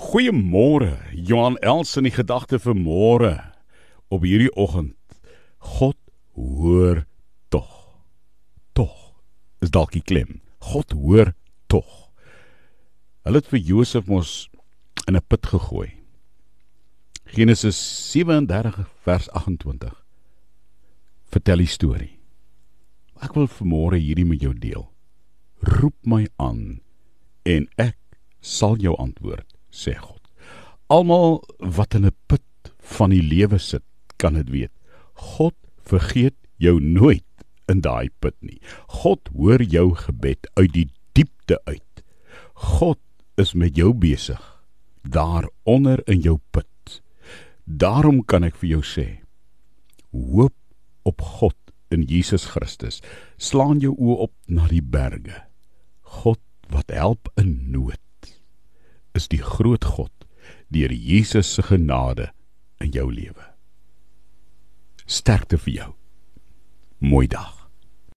Goeiemôre, Johan Els in die gedagte vir môre op hierdie oggend. God hoor tog. Tog is dalk die klem. God hoor tog. Hulle het vir Josef mos in 'n put gegooi. Genesis 37 vers 28. Vertel die storie. Ek wil vanmôre hierdie met jou deel. Roep my aan en ek sal jou antwoord sê God. Almal wat in 'n put van die lewe sit, kan dit weet. God vergeet jou nooit in daai put nie. God hoor jou gebed uit die diepte uit. God is met jou besig daaronder in jou put. Daarom kan ek vir jou sê: hoop op God in Jesus Christus. Slaan jou oë op na die berge. God wat help in nood is die groot God deur Jesus se genade in jou lewe. Sterkte vir jou. Mooi dag.